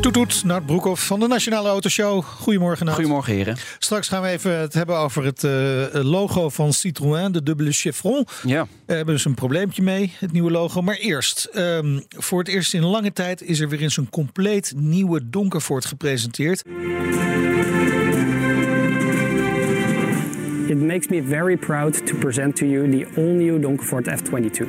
Toet toet, Nart Broekhoff van de Nationale Autoshow. Goedemorgen Nart. Goedemorgen, heren. Straks gaan we even het hebben over het eh, logo van Citroën, de dubbele chevron. Ja, We hebben dus een probleempje mee, het nieuwe logo. Maar eerst, ehm, voor het eerst in lange tijd is er weer eens een compleet nieuwe Donkervoort gepresenteerd. It makes me very proud to present to you the all-new Donkerford F22.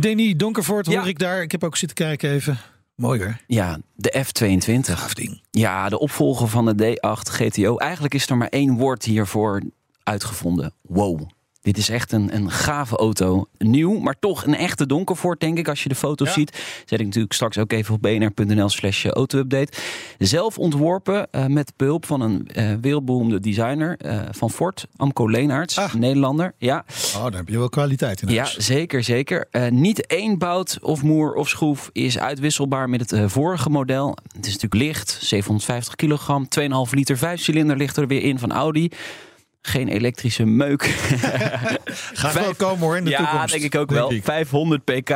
Danny Donkervoort hoor Ja. ik daar. Ik heb ook zitten kijken even. Mooi hoor. ja de F22. Gaaf ding. Ja, de opvolger van de D8 GTO. Eigenlijk is er maar één woord hiervoor uitgevonden. Wow. Dit is echt een, een gave auto. Nieuw, maar toch een echte Donkervoort, denk ik, als je de foto's Ja. ziet. Zet ik natuurlijk straks ook even op bnr.nl slash auto-update. Zelf ontworpen eh, met behulp van een eh, wereldberoemde designer eh, van Ford, Amco Leenaerts, Ah. Nederlander. Ja, Oh, daar heb je wel kwaliteit in Ja, huis. zeker, zeker. Eh, niet één bout of moer of schroef is uitwisselbaar met het vorige model. Het is natuurlijk licht, 750 kilogram, 2,5 liter vijfcilinder ligt er weer in van Audi. Geen elektrische meuk. Gaat wel komen hoor in de ja, toekomst. denk ik ook wel. ik. 500 pk.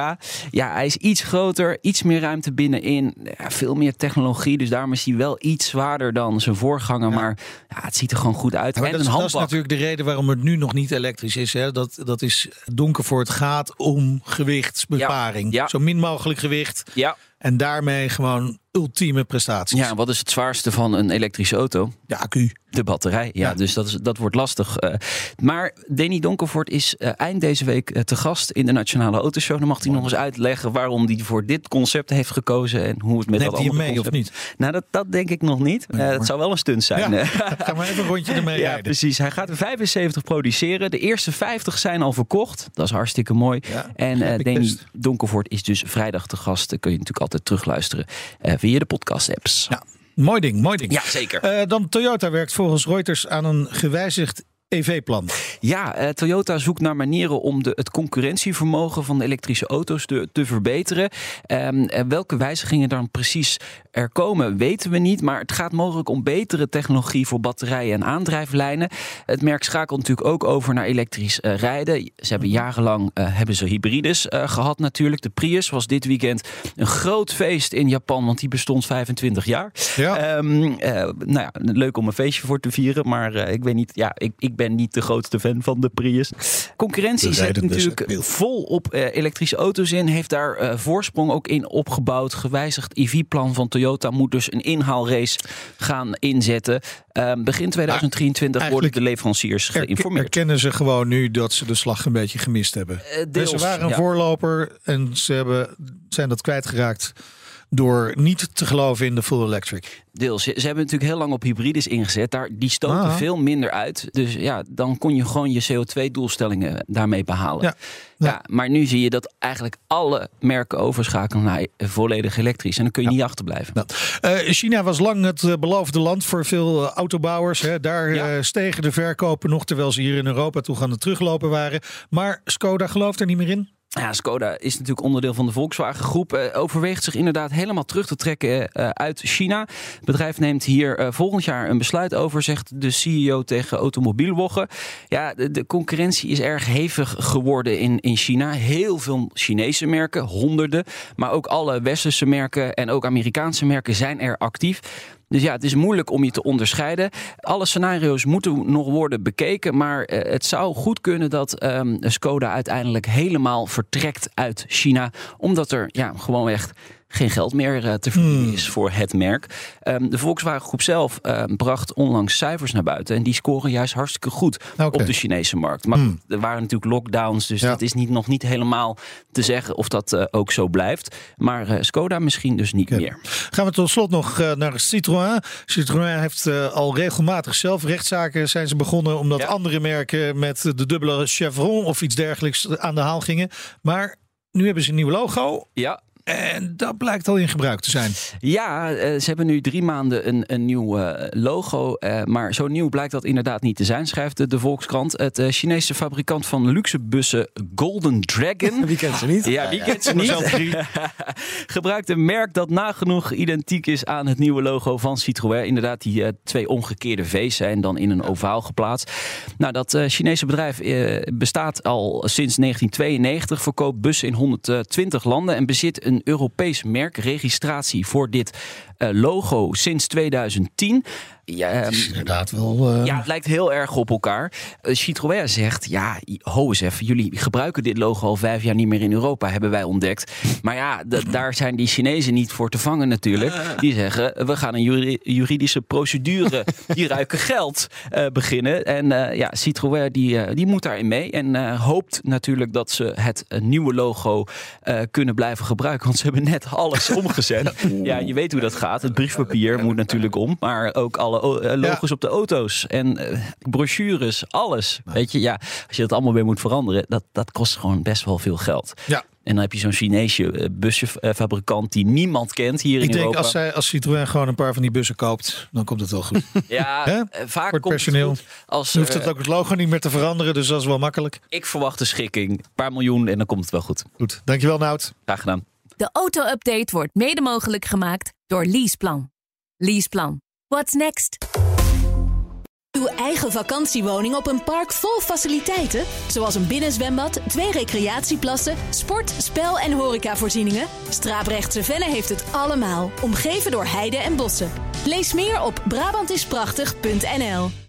Ja, hij is iets groter, iets meer ruimte binnenin. Ja, veel meer technologie, dus daarom is hij wel iets zwaarder dan zijn voorganger. Maar ja, het ziet er gewoon goed uit. Ja, en dat, een is, dat is handbak. natuurlijk de reden waarom het nu nog niet elektrisch is. Hè? Dat, dat is Donkervoort gaat om gewichtsbeparing. Ja, ja. Zo min mogelijk gewicht. Ja. En daarmee gewoon ultieme prestaties. ja, wat is het zwaarste van een elektrische auto? de accu. De batterij, ja. Ja. Dus dat, is, dat wordt lastig. eh. maar Danny Donkervoort is eh, eind deze week eh, te gast in de Nationale Autoshow. Dan mag hij nog eens uitleggen waarom hij voor dit concept heeft gekozen. En hoe het met Neemt dat andere mee of niet? Nou, dat, dat denk ik nog niet. Maar- Het zou wel een stunt zijn. Ja. Ga maar even een rondje ermee Ja, rijden. precies. Hij gaat er 75 produceren. De eerste 50 zijn al verkocht. Dat is hartstikke mooi. Ja, en Danny best. Donkervoort is dus vrijdag te gast. Dat kun je natuurlijk altijd terugluisteren via de podcast-apps. Ja, mooi ding, mooi ding. Ja, zeker. Eh, dan Toyota werkt volgens Reuters aan een gewijzigd EV-plan. Ja, eh, Toyota zoekt naar manieren om de, het concurrentievermogen van de elektrische auto's te, te verbeteren. Ehm, eh, welke wijzigingen dan precies er komen, weten we niet. Maar het gaat mogelijk om betere technologie voor batterijen en aandrijflijnen. Het merk schakelt natuurlijk ook over naar elektrisch eh, rijden. Ze hebben jarenlang hebben ze hybrides eh, gehad natuurlijk. De Prius was dit weekend een groot feest in Japan, want die bestond 25 jaar. Ja. Ehm, eh, nou ja, leuk om een feestje voor te vieren, maar ik weet niet, ja, ik, ik ben niet de grootste fan van de Prius. Concurrentie zet rijdende natuurlijk vol op eh, elektrische auto's in, heeft daar eh, voorsprong ook in opgebouwd. Gewijzigd EV-plan van Toyota moet dus een inhaalrace gaan inzetten. Ehm, begin 2023 worden de leveranciers geïnformeerd. Erkennen ze gewoon nu dat ze de slag een beetje gemist hebben. Eh, Dus deels, ze waren een ja. voorloper en ze hebben, zijn dat kwijtgeraakt door niet te geloven in de full electric. Deels. Ze, ze hebben natuurlijk heel lang op hybrides ingezet. Daar, die stoten Ah. veel minder uit. Dus ja, dan kon je gewoon je CO2-doelstellingen daarmee behalen. Ja. Ja. Ja. maar nu zie je dat eigenlijk alle merken overschakelen naar volledig elektrisch. En dan kun je niet achterblijven. Nou, eh, China was lang het eh, beloofde land voor veel eh, autobouwers. Hè. Daar stegen de verkopen nog, terwijl ze hier in Europa toe gaan teruglopen waren. Maar Skoda gelooft er niet meer in. Ja, Skoda is natuurlijk onderdeel van de Volkswagen groep. Eh, overweegt zich inderdaad helemaal terug te trekken eh, uit China. Het bedrijf neemt hier eh, volgend jaar een besluit over, zegt de CEO tegen Automobielwoggen. Ja, de concurrentie is erg hevig geworden in, in China. Heel veel Chinese merken, honderden. Maar ook alle westerse merken en ook Amerikaanse merken zijn er actief. Dus ja, het is moeilijk om je te onderscheiden. Alle scenario's moeten nog worden bekeken. Maar eh, het zou goed kunnen dat ehm, Skoda uiteindelijk helemaal vertrekt uit China. Omdat er ja, gewoon echt geen geld meer eh, te verdienen is voor het merk. Ehm, de Volkswagen Groep zelf ehm, bracht onlangs cijfers naar buiten. En die scoren juist hartstikke goed op de Chinese markt. Maar goed, er waren natuurlijk lockdowns. Dus Ja. het is niet, nog niet helemaal te zeggen of dat eh, ook zo blijft. Maar eh, Skoda misschien dus niet meer. Gaan we tot slot nog naar Citroën. Citroën heeft al regelmatig zelf rechtszaken zijn ze begonnen omdat Ja. andere merken met de dubbele chevron of iets dergelijks aan de haal gingen. Maar nu hebben ze een nieuw logo. Ja, En dat blijkt al in gebruik te zijn. Ja, eh, ze hebben nu drie maanden een, een nieuw eh, logo. eh, maar zo nieuw blijkt dat inderdaad niet te zijn, schrijft de, Volkskrant. Het Chinese fabrikant van luxe bussen Golden Dragon. Wie kent ze niet? Ja, wie kent ze niet? Gebruikt een merk dat nagenoeg identiek is aan het nieuwe logo van Citroën. Inderdaad, die twee omgekeerde V's zijn dan in een ovaal geplaatst. Nou, dat Chinese bedrijf bestaat al sinds 1992, verkoopt bussen in 120 landen en bezit een Europees merkregistratie voor dit logo sinds 2010. Ja, ehm, is inderdaad wel... eh, ja, het lijkt heel erg op elkaar. Eh, Citroën zegt, ja, ho eens even. Jullie gebruiken dit logo al vijf jaar niet meer in Europa, hebben wij ontdekt. Maar ja, daar zijn die Chinezen niet voor te vangen natuurlijk. Die zeggen, we gaan een juri- juridische procedure, die ruiken geld, eh, beginnen. En eh, ja, Citroën die, eh, die moet daarin mee. En eh, hoopt natuurlijk dat ze het eh, nieuwe logo eh, kunnen blijven gebruiken. Want ze hebben net alles omgezet. Ja, je weet hoe dat gaat. Het briefpapier moet natuurlijk om. Maar ook alle eh, logos op de auto's en eh, brochures, alles. Weet je, ja, als je dat allemaal weer moet veranderen, dat, dat kost gewoon best wel veel geld. Ja. En dan heb je zo'n Chinese eh, busfabrikant die niemand kent hier in Ik denk Europa. als, zij, als Citroën gewoon een paar van die bussen koopt, dan komt het wel goed. Ja, vaak het komt personeel. het goed als Dan hoeft het ook het logo niet meer te veranderen, dus dat is wel makkelijk. ik verwacht een schikking, een paar miljoen en dan komt het wel goed. Goed, dankjewel Nout. Graag gedaan. De auto-update wordt mede mogelijk gemaakt door Leaseplan. Leaseplan. What's next? Uw eigen vakantiewoning op een park vol faciliteiten, zoals een binnenzwembad, twee recreatieplassen, sport, spel en horecavoorzieningen. Straaprechtse Venne heeft het allemaal, omgeven door heide en bossen. Lees meer op Brabantisprachtig.nl.